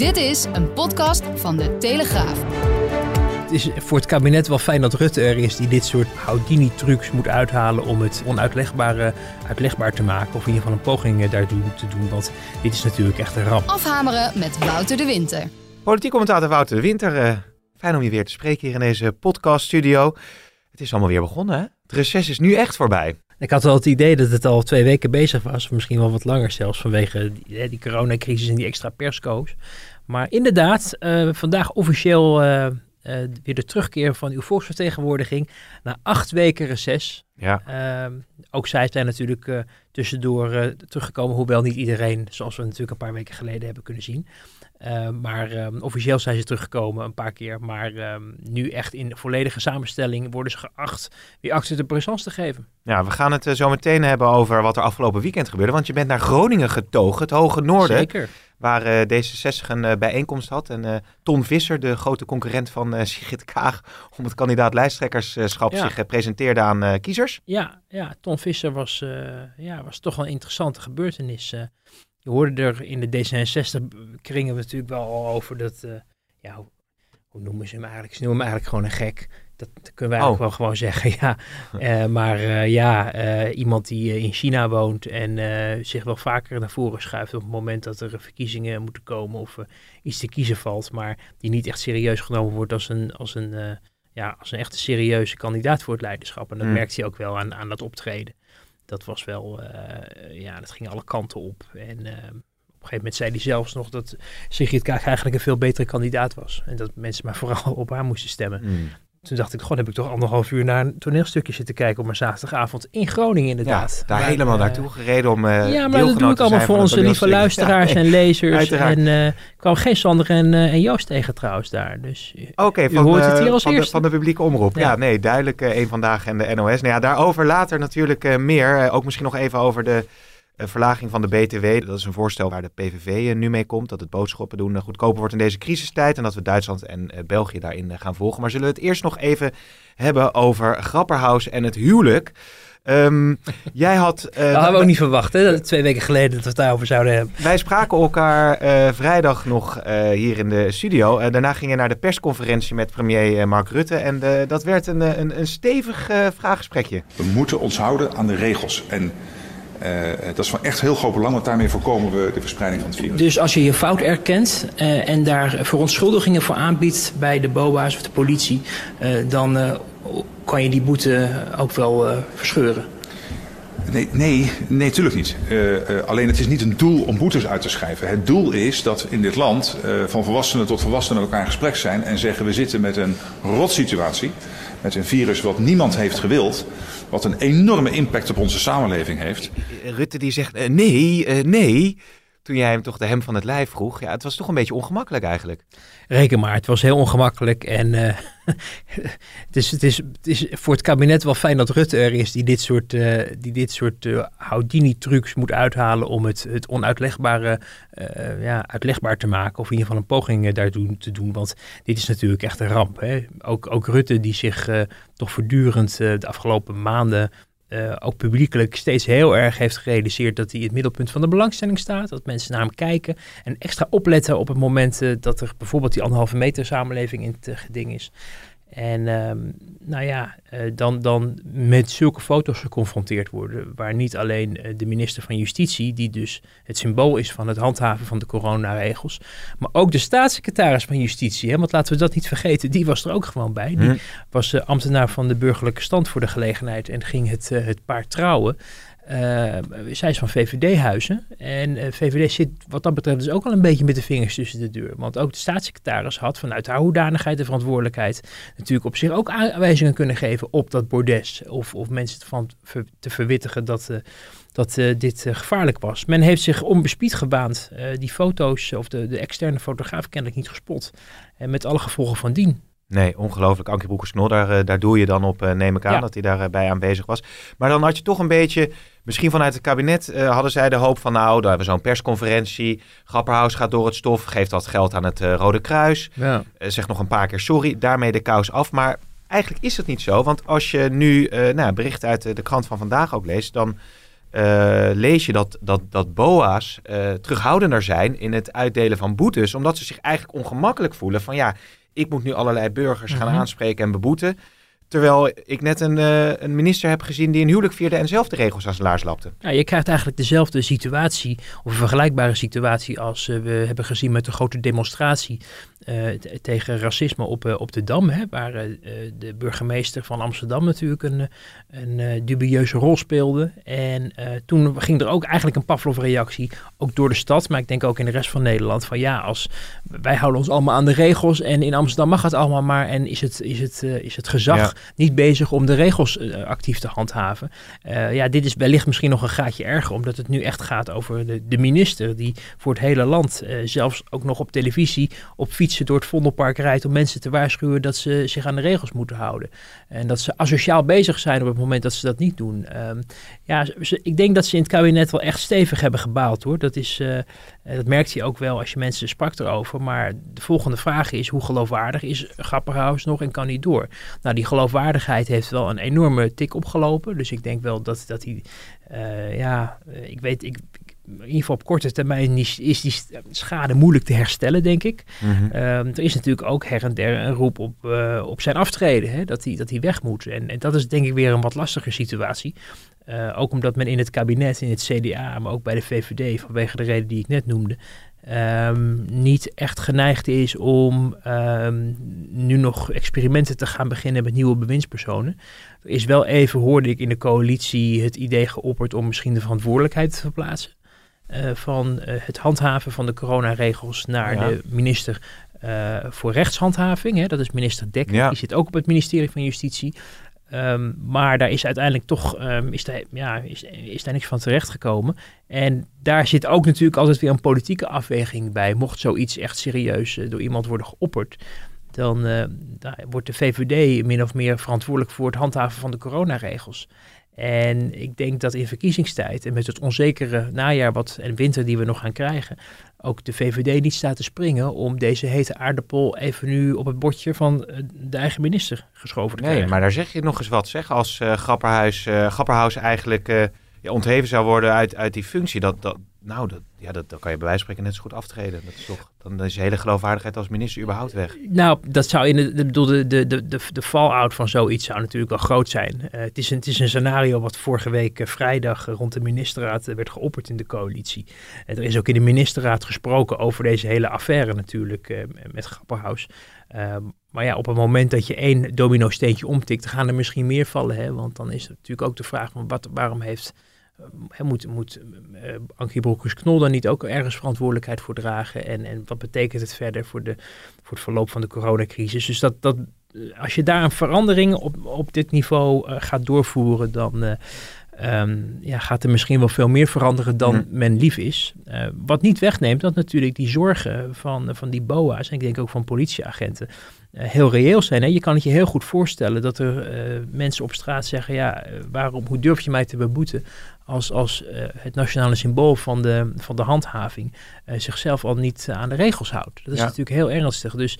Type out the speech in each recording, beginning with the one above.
Dit is een podcast van de Telegraaf. Het is voor het kabinet wel fijn dat Rutte er is die dit soort Houdini-trucs moet uithalen om het onuitlegbare uitlegbaar te maken. Of in ieder geval een poging eh, daartoe te doen, want dit is natuurlijk echt een ramp. Afhameren met Wouter de Winter. Politiek commentator Wouter de Winter. eh, fijn om je weer te spreken hier in deze podcaststudio. Het is allemaal weer begonnen, hè? Het reces is nu echt voorbij. Ik had wel het idee dat het al twee weken bezig was, of misschien wel wat langer zelfs, vanwege die, die coronacrisis en die extra persco's. Maar inderdaad, eh, vandaag officieel eh, eh, weer de terugkeer van uw volksvertegenwoordiging na acht weken reces. Ja. Ehm, ook zij zijn natuurlijk eh, tussendoor eh, teruggekomen, hoewel niet iedereen, zoals we natuurlijk een paar weken geleden hebben kunnen zien. Ehm, maar ehm, officieel zijn ze teruggekomen een paar keer. Maar nu echt in volledige samenstelling worden ze geacht weer acte de présence te geven. Ja, we gaan het eh, zo meteen hebben over wat er afgelopen weekend gebeurde. Want je bent naar Groningen getogen, het Hoge Noorden. Zeker. Waar eh, D66 een bijeenkomst had. En Ton Visser, de grote concurrent van Sigrid Kaag om het kandidaat lijsttrekkerschap, Ja. zich presenteerde aan eh, Ja, ja, Ton Visser was, eh, ja, was toch wel een interessante gebeurtenis. eh. je hoorde er in de D66-kringen natuurlijk wel al over dat, eh, ja, hoe, hoe noemen ze hem eigenlijk? Ze noemen hem eigenlijk gewoon een gek. Dat, kunnen wij eigenlijk Oh. wel gewoon zeggen, ja. Maar ja, iemand die in China woont en zich wel vaker naar voren schuift op het moment dat er verkiezingen moeten komen of iets te kiezen valt, maar die niet echt serieus genomen wordt als een, als een, ja, als een echte serieuze kandidaat voor het leiderschap. En dat Hmm. merkte hij ook wel aan, aan dat optreden. Dat was wel, eh, ja, dat ging alle kanten op. En eh, op een gegeven moment zei hij zelfs nog dat Sigrid Kaag eigenlijk een veel betere kandidaat was. En dat mensen maar vooral op haar moesten stemmen. Hmm. Toen dacht ik, god, heb ik toch anderhalf uur naar een toneelstukje zitten kijken op een zaterdagavond in Groningen Ja, inderdaad. daar helemaal eh, naartoe gereden om eh ja, maar dat doe ik allemaal voor onze lieve luisteraars Ja, en lezers. uiteraard. En ik kwam geen Sander en, en Joost tegen trouwens daar. Dus Oké, van, hoort het hier als van, de, eerste. van de publieke omroep. Ja, Ja. nee, duidelijk een vandaag en de NOS. Nou ja, daarover later natuurlijk meer. Ook misschien nog even over de eh, verlaging van de BTW. Dat is een voorstel waar de PVV eh, nu mee komt. Dat het boodschappen doen eh, goedkoper wordt in deze crisistijd. En dat we Duitsland en eh, België daarin gaan volgen. Maar zullen we het eerst nog even hebben over Grapperhaus en het huwelijk. Ehm, jij had... eh, dat hadden we ook niet verwacht, hè? Dat twee weken geleden dat we het daarover zouden hebben. wij spraken elkaar eh, vrijdag nog eh, hier in de studio. Eh, daarna ging je naar de persconferentie met premier Mark Rutte. En dat werd een, een, een stevig vraaggesprekje. We moeten ons houden aan de regels. En dat is van echt heel groot belang, want daarmee voorkomen we de verspreiding van het virus. Dus als je je fout erkent eh, en daar verontschuldigingen voor aanbiedt bij de BOA's of de politie, eh, dan eh, kan je die boete ook wel eh, verscheuren. Nee, nee, nee, natuurlijk niet. Eh, eh, alleen het is niet een doel om boetes uit te schrijven. Het doel is dat in dit land eh, van volwassenen tot volwassenen met elkaar in gesprek zijn en zeggen we zitten met een rotsituatie, met een virus wat niemand heeft gewild, wat een enorme impact op onze samenleving heeft. Rutte die zegt eh, nee, eh, nee. Toen jij hem toch de hem van het lijf vroeg. Ja, het was toch een beetje ongemakkelijk eigenlijk. Reken maar, het was heel ongemakkelijk. En eh, het, is, het, is, het is voor het kabinet wel fijn dat Rutte er is die dit soort, eh, die dit soort eh, Houdini-trucs moet uithalen om het, het onuitlegbare ja, uitlegbaar te maken. Of in ieder geval een poging daartoe te doen. Want dit is natuurlijk echt een ramp. Hè? Ook, ook Rutte die zich toch voortdurend de afgelopen maanden eh, ook publiekelijk steeds heel erg heeft gerealiseerd dat hij het middelpunt van de belangstelling staat. Dat mensen naar hem kijken en extra opletten op het moment eh, dat er bijvoorbeeld die anderhalve meter samenleving in het eh, geding is. En ehm, nou ja, eh, dan, dan met zulke foto's geconfronteerd worden, waar niet alleen eh, de minister van Justitie, die dus het symbool is van het handhaven van de coronaregels, maar ook de staatssecretaris van Justitie, hè, want laten we dat niet vergeten, die was er ook gewoon bij. Die Hm. was ambtenaar van de burgerlijke stand voor de gelegenheid en ging het, eh, het paard trouwen. Eh, zij is van VVD-huizen. En eh, VVD zit wat dat betreft dus ook al een beetje met de vingers tussen de deur. Want ook de staatssecretaris had vanuit haar hoedanigheid en verantwoordelijkheid natuurlijk op zich ook aanwijzingen kunnen geven op dat bordes. Of, of mensen van ver- te verwittigen dat, eh, dat dit gevaarlijk was. Men heeft zich onbespied gebaand. die foto's, of de, de externe fotograaf kennelijk niet gespot. En met alle gevolgen van dien. Nee, ongelooflijk. Ankie Broekers-Knol, daar, eh, daar doe je dan op, uh, neem ik aan, dat hij daarbij bij aanwezig was. Maar dan had je toch een beetje, misschien vanuit het kabinet uh, hadden zij de hoop van, nou, daar hebben we zo'n persconferentie. Grapperhaus gaat door het stof, geeft dat geld aan het Rode Kruis. Ja. zegt nog een paar keer sorry, daarmee de kous af. Maar eigenlijk is dat niet zo, want als je nu nou, bericht uit de krant van vandaag ook leest, dan... lees je dat, dat, dat BOA's terughoudender zijn in het uitdelen van boetes. Omdat ze zich eigenlijk ongemakkelijk voelen van ja, ik moet nu allerlei burgers gaan mhm. aanspreken en beboeten. Terwijl ik net een, uh, een minister heb gezien die een huwelijk vierde en zelf de regels aan zijn laars lapte. Ja, je krijgt eigenlijk dezelfde situatie, of een vergelijkbare situatie als uh, we hebben gezien met de grote demonstratie tegen racisme op, op de Dam. Hè, waar de burgemeester van Amsterdam natuurlijk een, een dubieuze rol speelde. En toen ging er ook eigenlijk een Pavlov-reactie, ook door de stad, maar ik denk ook in de rest van Nederland. Van ja, als, wij houden ons allemaal aan de regels en in Amsterdam mag het allemaal maar. En is het, is het, is het gezag niet bezig om de regels actief te handhaven. Ja, dit is wellicht misschien nog een gaatje erger, omdat het nu echt gaat over de, de minister die voor het hele land, zelfs ook nog op televisie, op door het Vondelpark rijdt om mensen te waarschuwen dat ze zich aan de regels moeten houden. En dat ze asociaal bezig zijn op het moment dat ze dat niet doen. Um, ja, ze, ik denk dat ze in het kabinet wel echt stevig hebben gebaald hoor. Dat is, dat merkt je ook wel als je mensen sprak erover. Maar de volgende vraag is, hoe geloofwaardig is Grapperhaus nog en kan hij door? Nou, die geloof geloofwaardigheid heeft wel een enorme tik opgelopen. Dus ik denk wel dat, dat hij, uh, ja, eh, ik weet, ik, in ieder geval op korte termijn is, is die schade moeilijk te herstellen, denk ik. Mhm. Ehm, er is natuurlijk ook her en der een roep op, uh, op zijn aftreden, hè, dat, hij, dat hij weg moet. En, en dat is denk ik weer een wat lastiger situatie. Uh, ook omdat men in het kabinet, in het CDA, maar ook bij de VVD, vanwege de reden die ik net noemde, um, niet echt geneigd is om um, nu nog experimenten te gaan beginnen met nieuwe bewindspersonen. Er is wel even, hoorde ik in de coalitie, het idee geopperd om misschien de verantwoordelijkheid te verplaatsen. Uh, van uh, het handhaven van de coronaregels naar ja. de minister uh, voor rechtshandhaving. Hè, dat is minister Dekker. Ja. Die zit ook op het ministerie van Justitie. Um, maar daar is uiteindelijk toch um, is daar, ja, is, is daar niks van terechtgekomen. En daar zit ook natuurlijk altijd weer een politieke afweging bij. Mocht zoiets echt serieus uh, door iemand worden geopperd, dan uh, wordt de VVD min of meer verantwoordelijk voor het handhaven van de coronaregels. En ik denk dat in verkiezingstijd en met het onzekere najaar wat, en winter die we nog gaan krijgen, ook de VVD niet staat te springen om deze hete aardappel even nu op het bordje van eh, de eigen minister geschoven te krijgen. Nee, maar daar zeg je nog eens wat, zeg. Als uh, Grapperhuis, uh, Grapperhaus eigenlijk uh, ja, ontheven zou worden uit, uit die functie, dat, dat, nou, dat, ja, dat, dan kan je bij wijze spreken net zo goed aftreden. Dat is toch, dan is je hele geloofwaardigheid als minister überhaupt weg. Nou, dat zou in de, de, de, de, de, de, fallout van zoiets zou natuurlijk wel groot zijn. Uh, het, is een, het is een scenario wat vorige week uh, vrijdag uh, rond de ministerraad werd geopperd in de coalitie. er is ook in de ministerraad gesproken over deze hele affaire natuurlijk met Grapperhaus. Ehm, maar ja, op het moment dat je één domino-steentje omtikt, gaan er misschien meer vallen. Hè? Want dan is natuurlijk ook de vraag van wat, waarom heeft moet, moet uh, Ankie Broekers-Knol dan niet ook ergens verantwoordelijkheid voor dragen? En, en wat betekent het verder voor, de, voor het verloop van de coronacrisis? Dus dat, dat, als je daar een verandering op, op dit niveau uh, gaat doorvoeren, dan um, ja, gaat er misschien wel veel meer veranderen dan mm. men lief is. wat niet wegneemt dat natuurlijk die zorgen van, van die BOA's en ik denk ook van politieagenten heel reëel zijn. Hè? Je kan het je heel goed voorstellen dat er mensen op straat zeggen: ja, waarom, hoe durf je mij te beboeten als, als uh, het nationale symbool van de, van de handhaving uh, zichzelf al niet aan de regels houdt. Dat is natuurlijk heel ernstig. Dus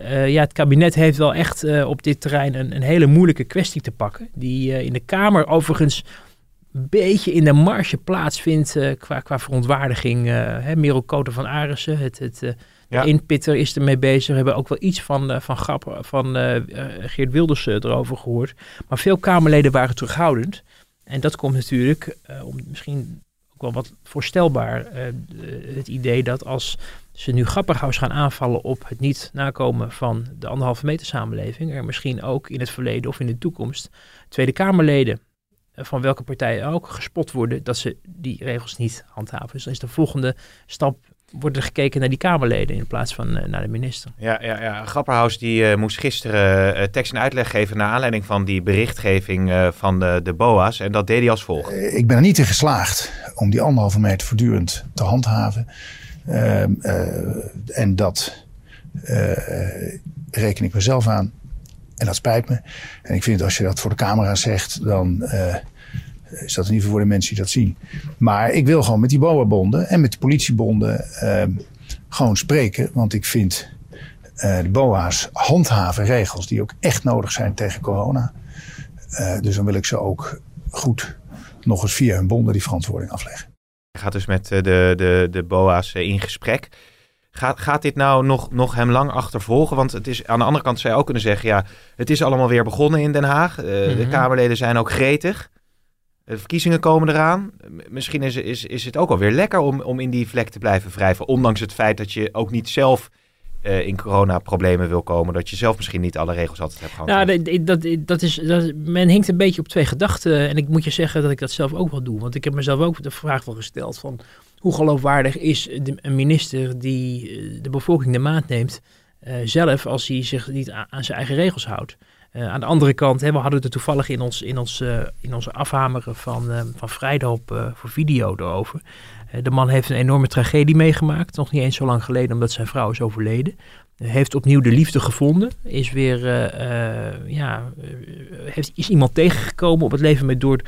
uh, ja, het kabinet heeft wel echt op dit terrein een, een hele moeilijke kwestie te pakken. Die in de Kamer overigens een beetje in de marge plaatsvindt qua, qua verontwaardiging. hè, Merel Koten van Arissen, het, het ja. inpitter is ermee bezig. We hebben ook wel iets van, van, grap, van Geert Wilders erover gehoord. Maar veel Kamerleden waren terughoudend. En dat komt natuurlijk uh, om misschien ook wel wat voorstelbaar uh, het idee dat als ze nu Grapperhaus gaan aanvallen op het niet nakomen van de anderhalve meter samenleving, er misschien ook in het verleden of in de toekomst Tweede Kamerleden uh, van welke partij ook gespot worden dat ze die regels niet handhaven. Dus dan is de volgende stap wordt er gekeken naar die Kamerleden in plaats van naar de minister. Ja, ja, ja. Grapperhaus die moest gisteren tekst en uitleg geven naar aanleiding van die berichtgeving van de, de BOA's. En dat deed hij als volgt. ik ben er niet in geslaagd om die anderhalve meter voortdurend te handhaven. Ehm, en dat reken ik mezelf aan. En dat spijt me. En ik vind als je dat voor de camera zegt, dan uh, is dat in ieder geval voor de mensen die dat zien. Maar ik wil gewoon met die BOA-bonden en met de politiebonden uh, gewoon spreken. Want ik vind uh, de BOA's handhaven regels die ook echt nodig zijn tegen corona. dus dan wil ik ze ook goed nog eens via hun bonden die verantwoording afleggen. Je gaat dus met de, de, de BOA's in gesprek. Gaat, gaat dit nou nog, nog hem lang achtervolgen? Want het is, aan de andere kant zou je ook kunnen zeggen... ja, het is allemaal weer begonnen in Den Haag. Uh, De mhm. Kamerleden zijn ook gretig. De verkiezingen komen eraan. Misschien is, is, het ook alweer lekker om, om in die vlek te blijven wrijven. Ondanks het feit dat je ook niet zelf uh, in corona-problemen wil komen. Dat je zelf misschien niet alle regels altijd hebt gehad. Nou, dat, dat, is, dat, men hinkt een beetje op twee gedachten. En ik moet je zeggen dat ik dat zelf ook wel doe. Want ik heb mezelf ook de vraag wel gesteld van hoe geloofwaardig is een minister die eh, de bevolking de maat neemt, zelf als hij zich niet aan, zijn eigen regels houdt. Uh, aan de andere kant, hè, we hadden het er toevallig in ons, in ons, uh, in onze afhameren van, uh, van voor video erover. de man heeft een enorme tragedie meegemaakt, nog niet eens zo lang geleden omdat zijn vrouw is overleden. heeft opnieuw de liefde gevonden, is weer, ja, heeft, is iemand tegengekomen op het leven met door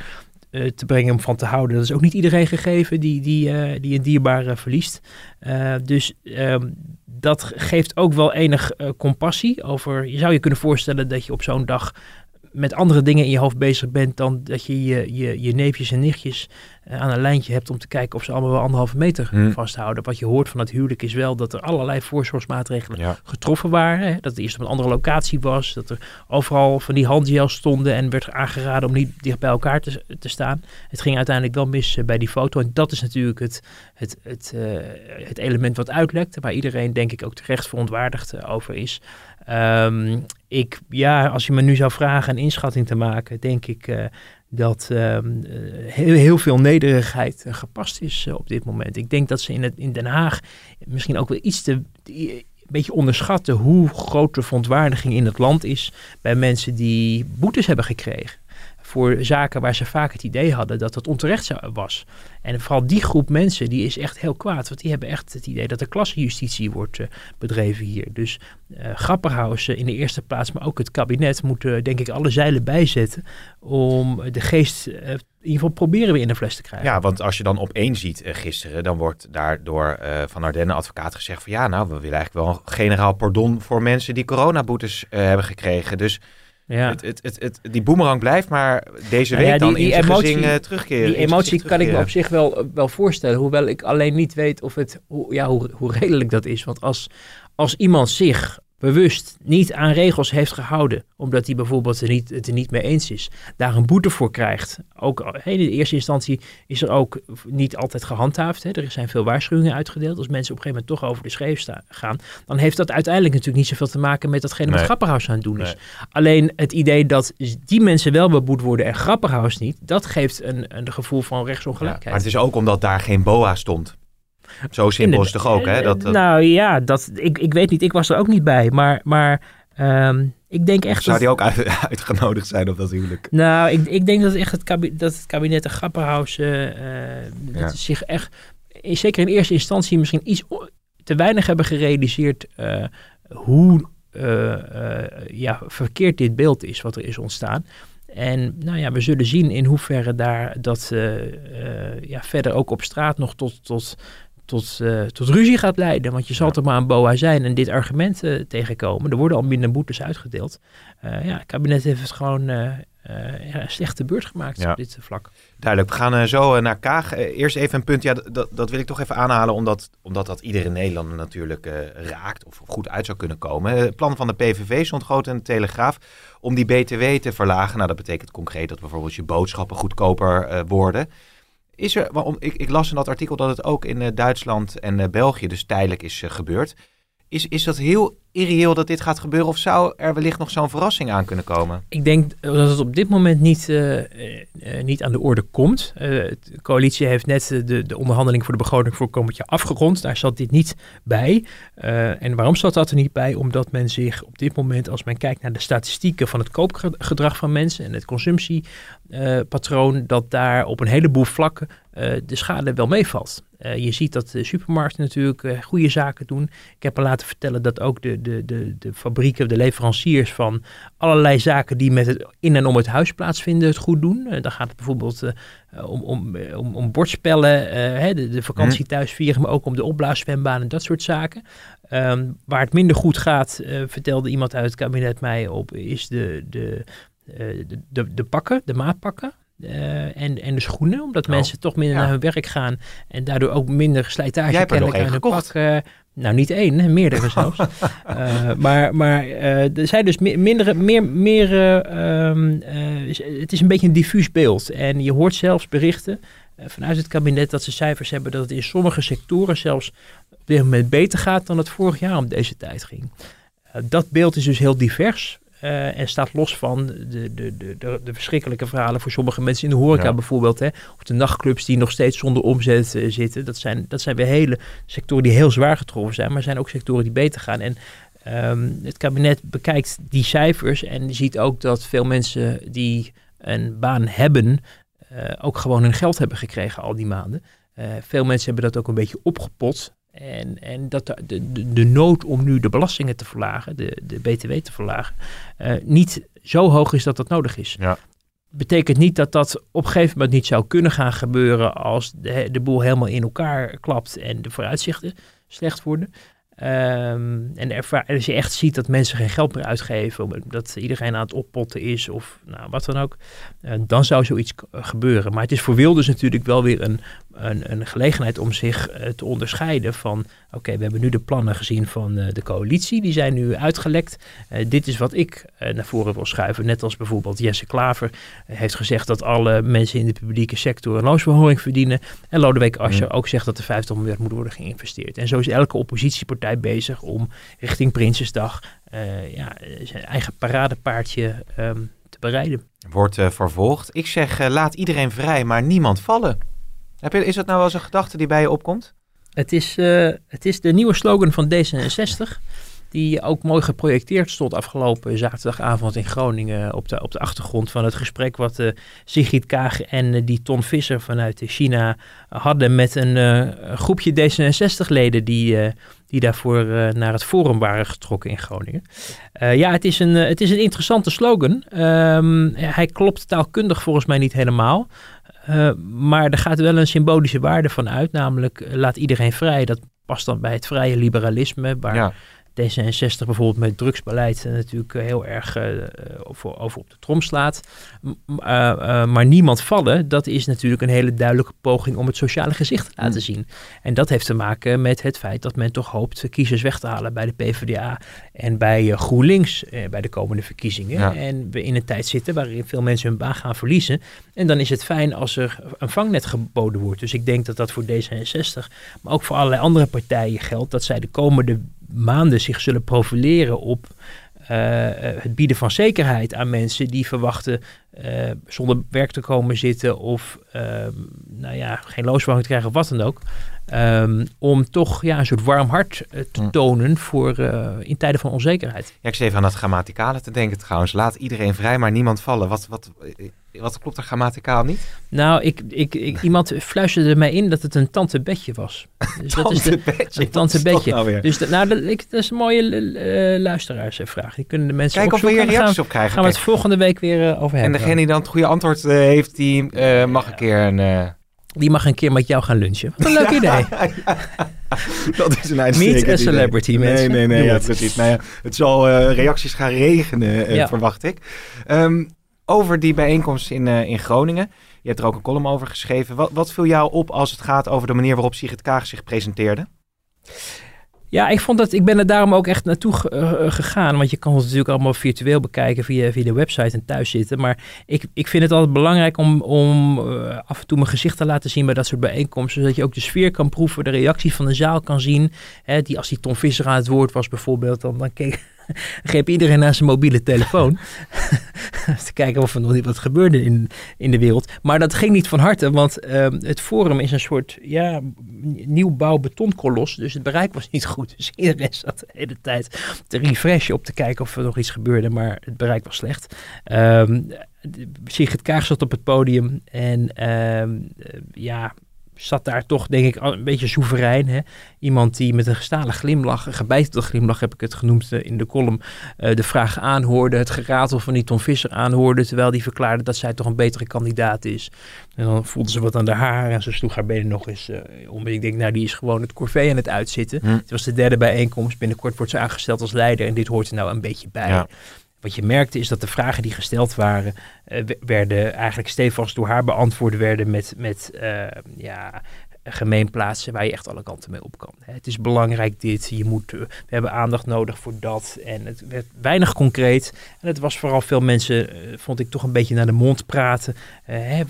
eh, te brengen om van te houden. Dat is ook niet iedereen gegeven die, die, uh, die een dierbare verliest. Uh, dus ehm, dat geeft ook wel enig compassie over. Je zou je kunnen voorstellen dat je op zo'n dag met andere dingen in je hoofd bezig bent dan dat je je, je, je neefjes en nichtjes uh, aan een lijntje hebt om te kijken of ze allemaal wel anderhalve meter hmm. vasthouden. Wat je hoort van het huwelijk is wel dat er allerlei voorzorgsmaatregelen getroffen waren. Hè? Dat het eerst op een andere locatie was, dat er overal van die handgels stonden en werd aangeraden om niet dicht bij elkaar te, te staan. Het ging uiteindelijk wel mis eh, bij die foto en dat is natuurlijk het, het, het, uh, het element wat uitlekt, waar iedereen denk ik ook terecht verontwaardigd over is. Um, ik, ja, als je me nu zou vragen een inschatting te maken, denk ik uh, dat um, heel, heel, veel nederigheid uh, gepast is op dit moment. Ik denk dat ze in, het, in Den Haag misschien ook wel iets te. een beetje onderschatten hoe groot de verontwaardiging in het land is bij mensen die boetes hebben gekregen voor zaken waar ze vaak het idee hadden dat het onterecht was. En vooral die groep mensen, die is echt heel kwaad. Want die hebben echt het idee dat er klassenjustitie wordt uh, bedreven hier. Dus uh, Grapperhaus in de eerste plaats, maar ook het kabinet moeten denk ik alle zeilen bijzetten om de geest... In ieder geval proberen we in de fles te krijgen. Ja, want als je dan op één ziet gisteren, dan wordt daar door Van Ardenne advocaat gezegd van ja, nou, we willen eigenlijk wel een generaal pardon voor mensen die coronaboetes hebben gekregen. Dus ja. Het, het, het, het, die boemerang blijft maar deze week dan die in emotie, uh, terugkeren. Die emotie kan ik me op zich wel, wel voorstellen. Hoewel ik alleen niet weet of het, hoe, ja, hoe, hoe redelijk dat is. Want als, als iemand zich bewust niet aan regels heeft gehouden, omdat hij bijvoorbeeld er niet, het er niet mee eens is, daar een boete voor krijgt. Ook in de eerste instantie is er ook niet altijd gehandhaafd. Hè. Er zijn veel waarschuwingen uitgedeeld. Als mensen op een gegeven moment toch over de scheef gaan, dan heeft dat uiteindelijk natuurlijk niet zoveel te maken met datgene wat Grapperhaus aan het doen is. Alleen het idee dat die mensen wel beboet worden en Grapperhaus niet, dat geeft een, een gevoel van rechtsongelijkheid. maar het is ook omdat daar geen BOA stond. Zo simpel is het toch ook, hè? Dat, Nou ja, dat, ik, ik weet niet, ik was er ook niet bij. Maar, maar um, ik denk echt. Zou die ook uitgenodigd zijn op dat huwelijk? Nou, ik, ik denk dat echt het kabinet, dat het kabinet de Grapperhaus uh, ja. zich echt, zeker in eerste instantie, misschien iets te weinig hebben gerealiseerd uh, hoe uh, ja, verkeerd dit beeld is wat er is ontstaan. En nou ja, we zullen zien in hoeverre daar dat ja, verder ook op straat nog tot, tot tot, uh, tot ruzie gaat leiden. Want je zal toch maar een BOA zijn en dit argument uh, tegenkomen. Er worden al minder boetes uitgedeeld. Uh, ja, het kabinet heeft het gewoon ja, een slechte beurt gemaakt op dit vlak. Duidelijk, we gaan zo naar Kaag. eerst even een punt, ja, dat, dat wil ik toch even aanhalen, omdat, omdat dat iedere Nederlander natuurlijk raakt of goed uit zou kunnen komen. Het plan van de PVV stond groot in de Telegraaf om die BTW te verlagen. Nou, dat betekent concreet dat bijvoorbeeld je boodschappen goedkoper worden. Is er, waarom, ik, ik las in dat artikel dat het ook in uh, Duitsland en uh, België dus tijdelijk is uh, gebeurd. Is, is dat heel irreëel dat dit gaat gebeuren? Of zou er wellicht nog zo'n verrassing aan kunnen komen? Ik denk dat het op dit moment niet, uh, uh, niet aan de orde komt. De coalitie heeft net de, de onderhandeling voor de begroting voor komend jaar afgerond. Daar zat dit niet bij. en waarom zat dat er niet bij? Omdat men zich op dit moment, als men kijkt naar de statistieken van het koopgedrag van mensen en het consumptiepatroon, dat daar op een heleboel vlakken de schade wel meevalt. Uh, je ziet dat de supermarkten natuurlijk uh, goede zaken doen. Ik heb me laten vertellen dat ook de, de, de, de fabrieken, de leveranciers van allerlei zaken die met het in en om het huis plaatsvinden het goed doen. Uh, dan gaat het bijvoorbeeld om, om, om, om bordspellen, hè, de, de vakantie mhm. thuis vieren, maar ook om de opblaaszwembaan en dat soort zaken. Um, waar het minder goed gaat, vertelde iemand uit het kabinet mij op, is de, de, de, de, de pakken, de maatpakken. Uh, en, en de schoenen, omdat oh, mensen toch minder naar hun werk gaan en daardoor ook minder slijtage Jij kennelijk aan hun pak. Uh, nou, niet één, meerdere zelfs. uh, maar maar er zijn dus mindere, meer, meer ehm, het is een beetje een diffuus beeld. En je hoort zelfs berichten vanuit het kabinet dat ze cijfers hebben dat het in sommige sectoren zelfs op dit moment beter gaat dan het vorig jaar om deze tijd ging. dat beeld is dus heel divers. Uh, en staat los van de, de, de, de, de verschrikkelijke verhalen voor sommige mensen in de horeca bijvoorbeeld. Hè, of de nachtclubs die nog steeds zonder omzet uh, zitten. Dat zijn, dat zijn weer hele sectoren die heel zwaar getroffen zijn. Maar er zijn ook sectoren die beter gaan. En um, het kabinet bekijkt die cijfers en ziet ook dat veel mensen die een baan hebben... Uh, ook gewoon hun geld hebben gekregen al die maanden. veel mensen hebben dat ook een beetje opgepot. En, en dat de, de, de, nood om nu de belastingen te verlagen, de, de BTW te verlagen, uh, niet zo hoog is dat dat nodig is. Ja. Betekent niet dat dat op een gegeven moment niet zou kunnen gaan gebeuren als de, de boel helemaal in elkaar klapt en de vooruitzichten slecht worden. Um, en ervaar, als je echt ziet dat mensen geen geld meer uitgeven, dat iedereen aan het oppotten is of nou, wat dan ook, uh, dan zou zoiets gebeuren. Maar het is voor Wilders natuurlijk wel weer een, een, een gelegenheid om zich uh, te onderscheiden van, oké, we hebben nu de plannen gezien van uh, de coalitie, die zijn nu uitgelekt. dit is wat ik naar voren wil schuiven, net als bijvoorbeeld Jesse Klaver heeft gezegd dat alle mensen in de publieke sector een loonsverhoging verdienen. En Lodewijk Asscher ook zegt dat er 50 miljard moet worden geïnvesteerd. En zo is elke oppositiepartij bezig om richting Prinsesdag uh, ja, zijn eigen paradepaardje um, te bereiden. Wordt uh, vervolgd. Ik zeg, uh, laat iedereen vrij, maar niemand vallen. Is dat nou wel eens een gedachte die bij je opkomt? Het is, het is de nieuwe slogan van D66 die ook mooi geprojecteerd stond afgelopen zaterdagavond in Groningen op de, op de achtergrond van het gesprek wat uh, Sigrid Kaag en uh, die Ton Visser vanuit China hadden met een groepje D66-leden die, die daarvoor naar het forum waren getrokken in Groningen. ja, het is, een, het is een interessante slogan. Um, hij klopt taalkundig volgens mij niet helemaal. Maar er gaat wel een symbolische waarde van uit, namelijk laat iedereen vrij. Dat past dan bij het vrije liberalisme, waar. D66 bijvoorbeeld met drugsbeleid natuurlijk eh, heel erg uh, over, over, op de trom slaat. Maar niemand vallen, dat is natuurlijk een hele duidelijke poging om het sociale gezicht te laten mm. zien. En dat heeft te maken met het feit dat men toch hoopt kiezers weg te halen bij de PvdA en bij GroenLinks bij de komende verkiezingen. En we in een tijd zitten waarin veel mensen hun baan gaan verliezen. En dan is het fijn als er een vangnet geboden wordt. Dus ik denk dat dat voor D66, maar ook voor allerlei andere partijen geldt, dat zij de komende maanden zich zullen profileren op uh, het bieden van zekerheid aan mensen die verwachten uh, zonder werk te komen zitten of uh, nou ja, geen loonsverhoging te krijgen of wat dan ook. Um, om toch ja, een soort warm hart te hm. tonen voor, in tijden van onzekerheid. Ja, ik zit even aan dat grammaticale te denken trouwens. Laat iedereen vrij, maar niemand vallen. Wat, wat, wat klopt er grammaticaal niet? Nou, ik, ik, ik, iemand fluisterde mij in dat het een tante Betje was. Dus dat is de, een tante Betje. Nou dus de, nou, dat, ik, dat is een mooie uh, luisteraarsvraag. Die kunnen de mensen Kijk of we hier reacties op krijgen. Gaan we het volgende week weer uh, over hebben. En degene die dan het goede antwoord uh, heeft, die mag een keer een... Die mag een keer met jou gaan lunchen. Wat een leuk idee. dat is een Meet a celebrity, idee. mensen. Nee, nee, nee. Ja, precies. Nou ja, het zal uh, reacties gaan regenen, uh, ja. verwacht ik. Um, over die bijeenkomst in, uh, in Groningen. Je hebt er ook een column over geschreven. Wat, wat viel jou op als het gaat over de manier waarop Sigrid Kaag zich presenteerde? Ja, ik vond dat ik ben er daarom ook echt naartoe gegaan. Want je kan het natuurlijk allemaal virtueel bekijken via, via de website en thuis zitten. Maar ik, ik vind het altijd belangrijk om, om af en toe mijn gezicht te laten zien bij dat soort bijeenkomsten. Zodat je ook de sfeer kan proeven, de reactie van de zaal kan zien. Hè, die, als die Tom Visser aan het woord was bijvoorbeeld, dan, dan keek, greep iedereen naar zijn mobiele telefoon. te kijken of er nog niet wat gebeurde in, in de wereld. Maar dat ging niet van harte, want ehm, het forum is een soort ja, nieuwbouw betonkolos. Dus het bereik was niet goed. Dus iedereen zat de hele tijd te refreshen op te kijken of er nog iets gebeurde. Maar het bereik was slecht. Um, Sigrid Kaag zat op het podium en ehm, ja, zat daar toch, denk ik, een beetje soeverein. Hè? Iemand die met een gestalen glimlach, een gebeitelde glimlach heb ik het genoemd eh, in de column, uh, de vraag aanhoorde, het geratel van die Tom Visser aanhoorde, terwijl die verklaarde dat zij toch een betere kandidaat is. En dan voelde ze wat aan de haar en ze sloeg haar benen nog eens uh, om. ik denk, nou, die is gewoon het corvée aan het uitzitten. Hm. Het was de derde bijeenkomst. Binnenkort wordt ze aangesteld als leider en dit hoort er nou een beetje bij. Ja. Wat je merkte is dat de vragen die gesteld waren, uh, werden eigenlijk stevast door haar beantwoord werden met, met uh, ja, gemeenplaatsen waar je echt alle kanten mee op kan. Het is belangrijk dit, je moet, eh, we hebben aandacht nodig voor dat. En het werd weinig concreet. En het was vooral veel mensen, vond ik toch een beetje naar de mond praten.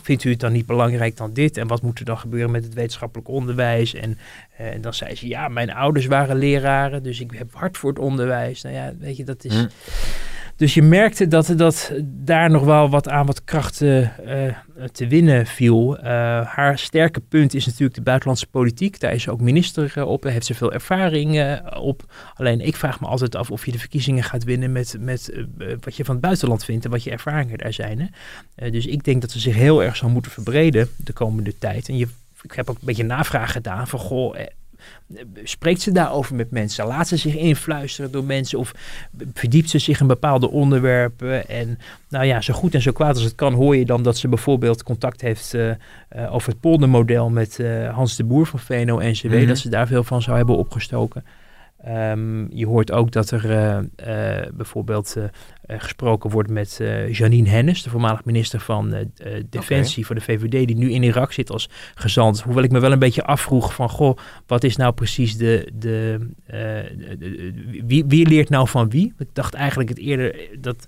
vindt u het dan niet belangrijk dan dit? En wat moet er dan gebeuren met het wetenschappelijk onderwijs? En, en dan zei ze, ja, mijn ouders waren leraren, dus ik heb hard voor het onderwijs. Nou ja, weet je, dat is... Hm. Dus je merkte dat, dat daar nog wel wat aan wat krachten uh, te winnen viel. Uh, haar sterke punt is natuurlijk de buitenlandse politiek. Daar is ze ook minister op. heeft ze veel ervaring op. Alleen ik vraag me altijd af of je de verkiezingen gaat winnen met, met wat je van het buitenland vindt en wat je ervaringen daar zijn. Hè? dus ik denk dat ze zich heel erg zal moeten verbreden de komende tijd. En je, ik heb ook een beetje navraag gedaan van goh Spreekt ze daarover met mensen? Laat ze zich influisteren door mensen? Of verdiept ze zich in bepaalde onderwerpen? En nou ja, zo goed en zo kwaad als het kan, hoor je dan dat ze bijvoorbeeld contact heeft uh, uh, over het poldermodel met uh, Hans de Boer van VNO-NCW. Mm -hmm. Dat ze daar veel van zou hebben opgestoken. Um, je hoort ook dat er uh, uh, bijvoorbeeld uh, gesproken wordt met Janine Hennis, de voormalig minister van Defensie okay. voor de VVD, die nu in Irak zit als gezant. Hoewel ik me wel een beetje afvroeg van, goh, wat is nou precies de, de, de, de wie, wie leert nou van wie? Ik dacht eigenlijk het eerder dat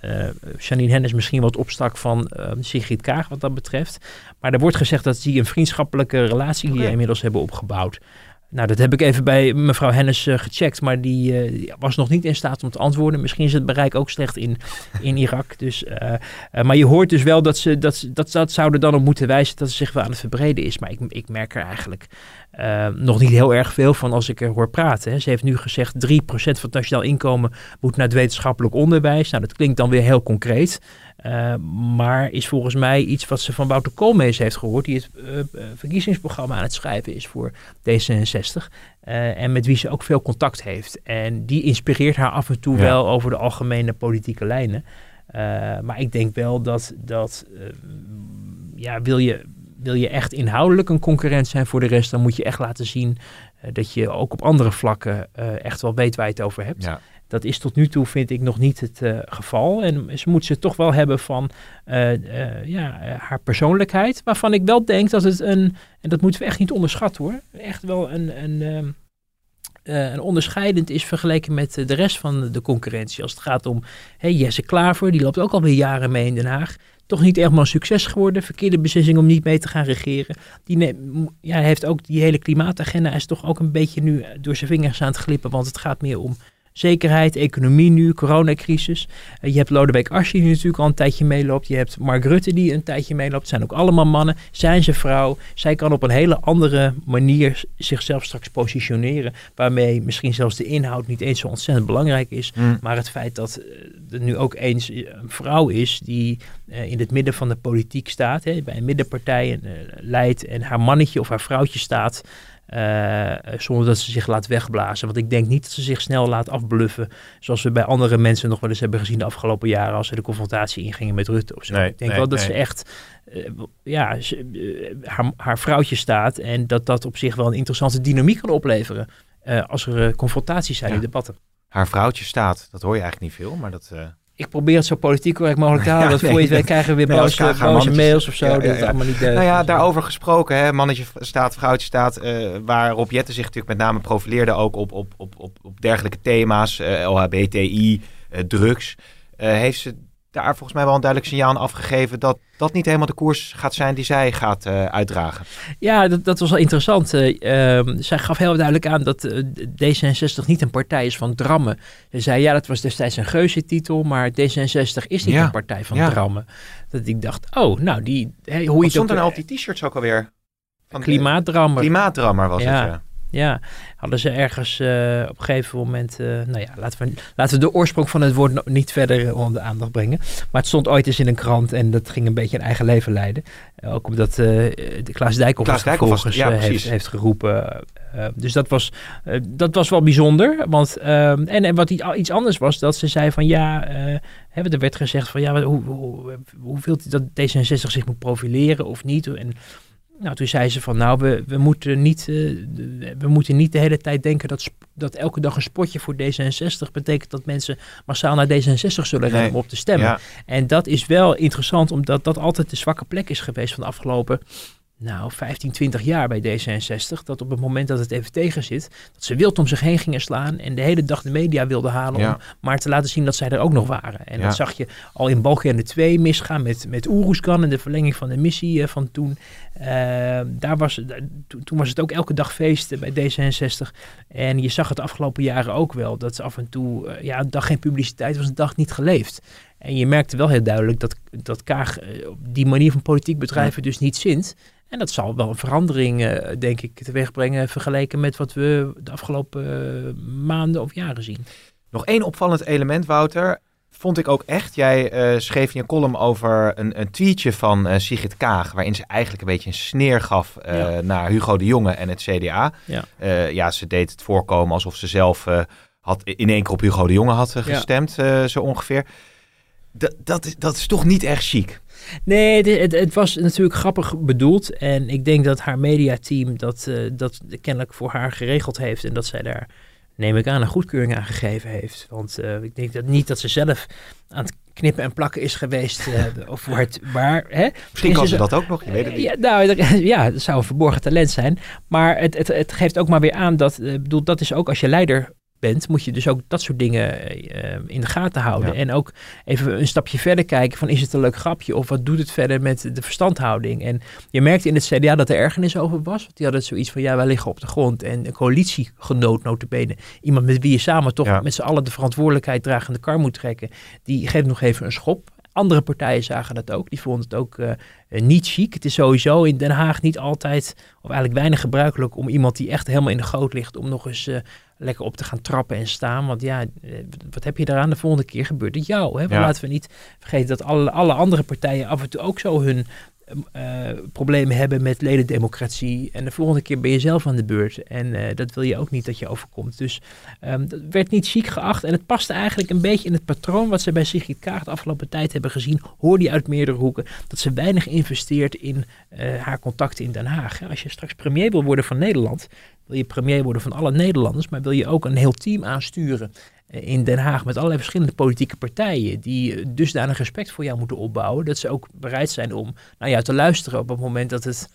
uh, Janine Hennis misschien wat opstak van uh, Sigrid Kaag wat dat betreft. Maar er wordt gezegd dat ze een vriendschappelijke relatie hier okay. inmiddels hebben opgebouwd. Nou, dat heb ik even bij mevrouw Hennis uh, gecheckt, maar die, uh, was nog niet in staat om te antwoorden. Misschien is het bereik ook slecht in, in Irak. Dus, uh, maar je hoort dus wel dat ze dat, dat, dat zouden dan op moeten wijzen dat ze zich wel aan het verbreden is. Maar ik, ik merk er eigenlijk nog niet heel erg veel van als ik er hoor praten. Hè. Ze heeft nu gezegd 3% van het nationaal inkomen moet naar het wetenschappelijk onderwijs. Nou, dat klinkt dan weer heel concreet. Uh, maar is volgens mij iets wat ze van Wouter Koolmees heeft gehoord, die het uh, verkiezingsprogramma aan het schrijven is voor D66. Uh, en met wie ze ook veel contact heeft. En die inspireert haar af en toe ja. wel over de algemene politieke lijnen. maar ik denk wel dat, dat ja, wil, je, wil je echt inhoudelijk een concurrent zijn voor de rest, dan moet je echt laten zien dat je ook op andere vlakken echt wel weet waar je het over hebt. Ja. Dat is tot nu toe, vind ik, nog niet het uh, geval. En ze moet ze toch wel hebben van uh, uh, ja, haar persoonlijkheid. Waarvan ik wel denk dat het een, en dat moeten we echt niet onderschatten hoor, echt wel een, een, um, een onderscheidend is vergeleken met de rest van de concurrentie. Als het gaat om Jesse Klaver, die loopt ook alweer jaren mee in Den Haag toch niet echt maar succes geworden. Verkeerde beslissing om niet mee te gaan regeren. Die ja, heeft ook die hele klimaatagenda is toch ook een beetje nu door zijn vingers aan het glippen. Want het gaat meer om zekerheid, economie nu, coronacrisis. Uh, je hebt Lodewijk Asscher die natuurlijk al een tijdje meeloopt. Je hebt Mark Rutte die een tijdje meeloopt. Het zijn ook allemaal mannen. Zijn ze vrouw? Zij kan op een hele andere manier zichzelf straks positioneren. Waarmee misschien zelfs de inhoud niet eens zo ontzettend belangrijk is. Mm. Maar het feit dat er nu ook eens een vrouw is die uh, in het midden van de politiek staat. Hè, bij een middenpartij leidt en haar mannetje of haar vrouwtje staat. Uh, zonder dat ze zich laat wegblazen. Want ik denk niet dat ze zich snel laat afbluffen. Zoals we bij andere mensen nog wel eens hebben gezien de afgelopen jaren. als ze de confrontatie ingingen met Rutte of zo. Nee, ik denk nee, wel dat nee. ze echt. Uh, ja, ze, uh, haar, haar, vrouwtje staat. En dat dat op zich wel een interessante dynamiek kan opleveren. als er confrontaties zijn ja. in debatten. Haar vrouwtje staat, dat hoor je eigenlijk niet veel. Maar dat. Ik probeer het zo politiek correct mogelijk te houden. Ja, want voor nee, het krijgen we weer nee, boze, mannetjes. mails of zo. Ja, Dat ja. allemaal niet deugt. Nou ja, daarover gesproken, hè, mannetje staat, vrouwtje staat, eh, waar Rob Jetten zich natuurlijk met name profileerde ook op, op, op, op, op dergelijke thema's, eh, LHBTI, eh, drugs, eh, heeft ze daar volgens mij wel een duidelijk signaal aan afgegeven dat dat niet helemaal de koers gaat zijn die zij gaat eh, uitdragen. Ja, dat, dat was wel interessant. Eh, ehm, zij gaf heel duidelijk aan dat eh, D66 niet een partij is van drammen. Ze zei, ja, dat was destijds een geuzetitel, maar D66 is niet Ja, een partij van ja. drammen. Dat ik dacht, oh, nou, die, hoe je Wat het stond er nou op die t-shirts ook alweer? Van Klimaatdrammer. Klimaatdrammer was Ja. het, ja. Ja, hadden ze ergens eh, op een gegeven moment... eh, nou ja, laten we, laten we de oorsprong van het woord niet verder eh, onder de aandacht brengen. Maar het stond ooit eens in een krant en dat ging een beetje een eigen leven leiden. Ook omdat eh de Klaas Dijkhoff vervolgens ja, heeft, heeft geroepen. Dus dat was, dat was wel bijzonder. Want, ehm, en, en wat iets anders was, dat ze zei van ja... hè, er werd gezegd van ja, hoe, hoe, hoe dat D66 zich moet profileren of niet? En nou, toen zei ze van, nou, we, we, moeten, niet, eh, de- we moeten niet de hele tijd denken dat, dat elke dag een spotje voor D66 betekent dat mensen massaal naar D66 zullen rennen Nee. om op te stemmen. Ja. En dat is wel interessant, omdat dat altijd de zwakke plek is geweest van de afgelopen, nou, 15, 20 jaar bij D66. Dat op het moment dat het even tegen zit, dat ze wild om zich heen gingen slaan en de hele dag de media wilden halen Ja. om maar te laten zien dat zij er ook nog waren. En Ja. dat zag je al in Balkenende 2 misgaan met, met Oeroeskan en de verlenging van de missie eh, van toen. Eh, daar was, toen- was het ook elke dag feest eh, bij D66. En je zag het de afgelopen jaren ook wel. Dat ze af en toe, eh, ja, een dag geen publiciteit was een dag niet geleefd. En je merkte wel heel duidelijk dat, dat Kaag die manier van politiek bedrijven dus niet zint. En dat zal wel een verandering, eh, denk ik, teweeg brengen vergeleken met wat we de afgelopen eh, maanden of jaren zien. Nog één opvallend element, Wouter. Vond ik ook echt. Jij eh, schreef in je column over een, een tweetje van Sigrid Kaag. Waarin ze eigenlijk een beetje een sneer gaf Ja. naar Hugo de Jonge en het CDA. Ja. Ja, ze deed het voorkomen alsof ze zelf had, in één keer op Hugo de Jonge had Ja. gestemd, eh, zo ongeveer. Dat, dat, is, dat is toch niet echt chic. Nee, het, het, het was natuurlijk grappig bedoeld. En ik denk dat haar mediateam dat, eh, dat kennelijk voor haar geregeld heeft. En dat zij daar, neem ik aan, een goedkeuring aan gegeven heeft. Want eh, ik denk dat niet dat ze zelf aan het knippen en plakken is geweest. eh, of voor het, maar, hè? Misschien Is kan ze dat ook nog, je weet het niet. Ja, nou, er- ja, dat zou een verborgen talent zijn. Maar het, het, het geeft ook maar weer aan dat, bedoel, dat is ook als je leider bent, moet je dus ook dat soort dingen eh, in de gaten houden. Ja. En ook even een stapje verder kijken van is het een leuk grapje of wat doet het verder met de verstandhouding. En je merkte in het CDA dat er ergernis over was. Want die hadden zoiets van ja, wij liggen op de grond en een coalitiegenoot notabene. Iemand met wie je samen toch Ja. met z'n allen de verantwoordelijkheid dragen de kar moet trekken. Die geeft nog even een schop. Andere partijen zagen dat ook. Die vonden het ook eh, eh, niet chic. Het is sowieso in Den Haag niet altijd, of eigenlijk weinig gebruikelijk om iemand die echt helemaal in de goot ligt, om nog eens eh, lekker op te gaan trappen en staan. Want ja, wat heb je daaraan? De volgende keer gebeurt het jou. Hè? Ja. laten we niet vergeten dat alle, alle andere partijen af en toe ook zo hun eh, problemen hebben met ledendemocratie. En de volgende keer ben je zelf aan de beurt. En eh, dat wil je ook niet dat je overkomt. Dus ehm, dat werd niet chic geacht. En het paste eigenlijk een beetje in het patroon wat ze bij Sigrid Kaag de afgelopen tijd hebben gezien. Hoorde je uit meerdere hoeken. Dat ze weinig investeert in eh, haar contacten in Den Haag. Als je straks premier wil worden van Nederland, wil je premier worden van alle Nederlanders, maar wil je ook een heel team aansturen in Den Haag met allerlei verschillende politieke partijen die eh, dusdanig respect voor jou moeten opbouwen, dat ze ook bereid zijn om naar jou te luisteren op het moment dat het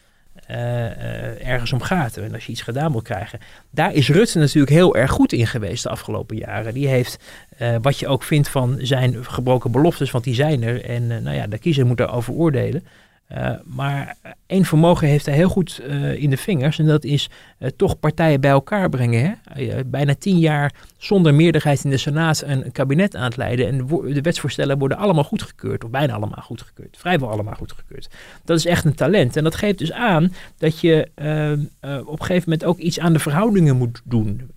eh, eh, ergens om gaat en als je iets gedaan wil krijgen. Daar is Rutte natuurlijk heel erg goed in geweest de afgelopen jaren. Die heeft, eh, wat je ook vindt van zijn gebroken beloftes, want die zijn er en eh, nou ja, de kiezer moet daarover oordelen. Eh, maar één vermogen heeft hij heel goed eh, in de vingers. En dat is eh, toch partijen bij elkaar brengen. Hè? Bijna tien jaar zonder meerderheid in de Senaat een kabinet aan het leiden. En de, wetsvoorstellen worden allemaal goedgekeurd. Of bijna allemaal goedgekeurd. Vrijwel allemaal goedgekeurd. Dat is echt een talent. En dat geeft dus aan dat je eh, eh, op een gegeven moment ook iets aan de verhoudingen moet doen.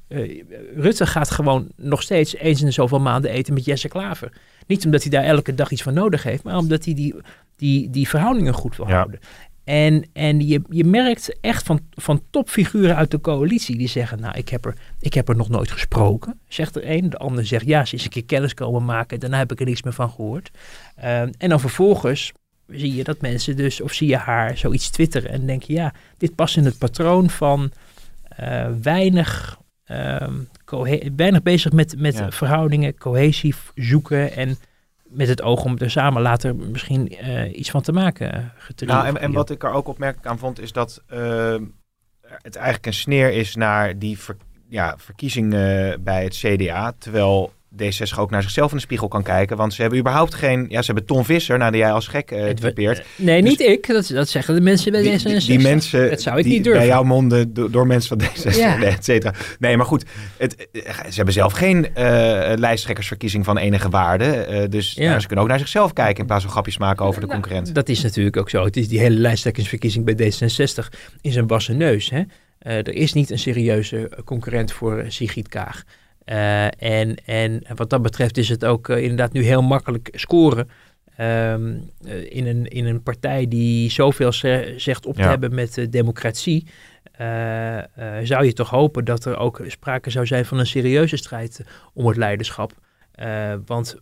Rutte gaat gewoon nog steeds eens in de zoveel maanden eten met Jesse Klaver. Niet omdat hij daar elke dag iets van nodig heeft, maar omdat hij die, die, die verhoudingen goed wil Ja. houden. En, en je, je merkt echt van, van topfiguren uit de coalitie die zeggen, nou ik heb, er, ik heb er nog nooit gesproken, zegt er een. De ander zegt, ja ze is een keer kennis komen maken, daarna heb ik er niks meer van gehoord. Ehm, en dan vervolgens zie je dat mensen dus, of zie je haar zoiets twitteren en denk je, ja, dit past in het patroon van eh, weinig, ehm, weinig bezig met, met Ja. verhoudingen, cohesie zoeken en met het oog om er samen later misschien eh, iets van te maken. eh, getrild. Nou, en, en wat ik er ook opmerkelijk aan vond, is dat eh, het eigenlijk een sneer is naar die ver- ja, verkiezing eh, bij het CDA. Terwijl D66 ook naar zichzelf in de spiegel kan kijken. Want ze hebben überhaupt geen... Ja, ze hebben Ton Visser, nou, die jij als gek typeert. Nee, Dus- niet ik. Dat, dat zeggen de mensen bij Die, D66. die, die mensen Dat zou ik die niet durven. bij jouw monden do- door mensen van D66, Ja. nee, et cetera. Nee, maar goed, het, eh, ze hebben zelf geen lijsttrekkersverkiezing van enige waarde. dus Ja. nou, ze kunnen ook naar zichzelf kijken in plaats van grapjes maken over de Nou, concurrent. Dat is natuurlijk ook zo. Het is die hele lijsttrekkersverkiezing bij D66 is een wassen neus. Hè? Er is niet een serieuze concurrent voor Sigrid Kaag. Eh, en, en wat dat betreft is het ook eh, inderdaad nu heel makkelijk scoren. Ehm, eh, in, een, in een partij die zoveel ze- zegt op te Ja. hebben met democratie. zou je toch hopen dat er ook sprake zou zijn van een serieuze strijd om het leiderschap. Want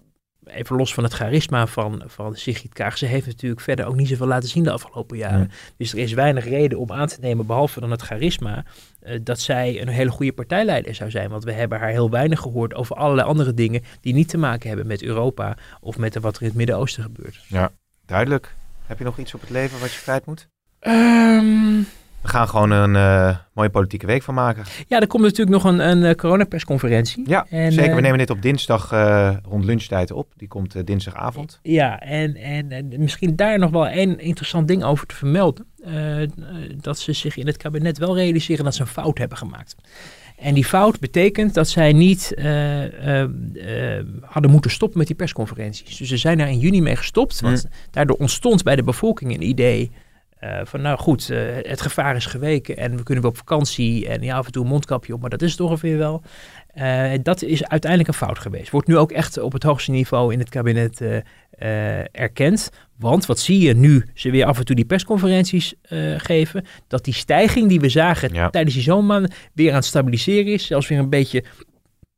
even los van het charisma van, van Sigrid Kaag, ze heeft natuurlijk verder ook niet zoveel laten zien de afgelopen jaren. Nee. Dus er is weinig reden om aan te nemen, behalve dan het charisma, eh, dat zij een hele goede partijleider zou zijn. Want we hebben haar heel weinig gehoord over allerlei andere dingen die niet te maken hebben met Europa of met wat er in het Midden-Oosten gebeurt. Duidelijk. Heb je nog iets op het leven wat je kwijt moet? Ehm, We gaan gewoon een eh, mooie politieke week van maken. ja, er komt natuurlijk nog een, een eh, coronapersconferentie. Ja, En, zeker. We eh, nemen dit op dinsdag rond lunchtijd op. Die komt dinsdagavond. Ja, en, en, en misschien daar nog wel één interessant ding over te vermelden. Dat ze zich in het kabinet wel realiseren dat ze een fout hebben gemaakt. En die fout betekent dat zij niet hadden moeten stoppen met die persconferenties. Dus ze zijn daar in juni mee gestopt. Want daardoor ontstond bij de bevolking een idee eh, van nou goed, eh, het gevaar is geweken en we kunnen weer op vakantie en ja, af en toe een mondkapje op, maar dat is het ongeveer wel. Eh, dat is uiteindelijk een fout geweest. Wordt nu ook echt op het hoogste niveau in het kabinet erkend. Want wat zie je nu ze weer af en toe die persconferenties geven? Dat die stijging die we zagen Ja. tijdens die zomermaanden weer aan het stabiliseren is. Zelfs weer een beetje,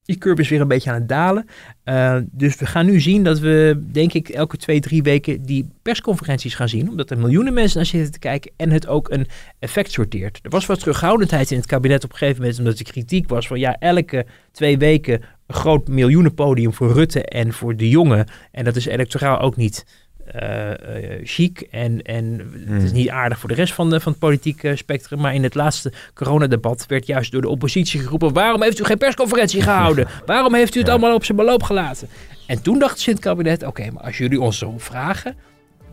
die curve is weer een beetje aan het dalen. Eh, dus we gaan nu zien dat we, denk ik, elke twee, drie weken die persconferenties gaan zien. Omdat er miljoenen mensen naar zitten te kijken en het ook een effect sorteert. Er was wat terughoudendheid in het kabinet op een gegeven moment, omdat de kritiek was van ja, elke twee weken een groot miljoenenpodium voor Rutte en voor de jongen. En dat is electoraal ook niet eh, chic en, en het is Hmm. niet aardig voor de rest van, de, van het politieke spectrum. Maar in het laatste coronadebat werd juist door de oppositie geroepen... waarom heeft u geen persconferentie gehouden? Waarom heeft u het Ja. allemaal op zijn beloop gelaten? En toen dacht het kabinet... oké, maar als jullie ons zo vragen...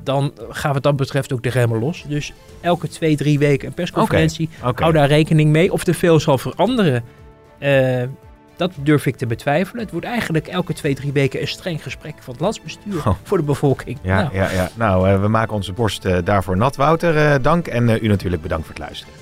dan gaan we wat dat betreft ook de remmen los. Dus elke twee, drie weken een persconferentie. Hou daar rekening mee. Of er veel zal veranderen... eh, dat durf ik te betwijfelen. Het wordt eigenlijk elke twee, drie weken een streng gesprek van het landsbestuur Oh. voor de bevolking. Ja, Nou, ja, ja. Nou, eh, we maken onze borst eh, daarvoor nat. Wouter, eh, dank. En u natuurlijk bedankt voor het luisteren.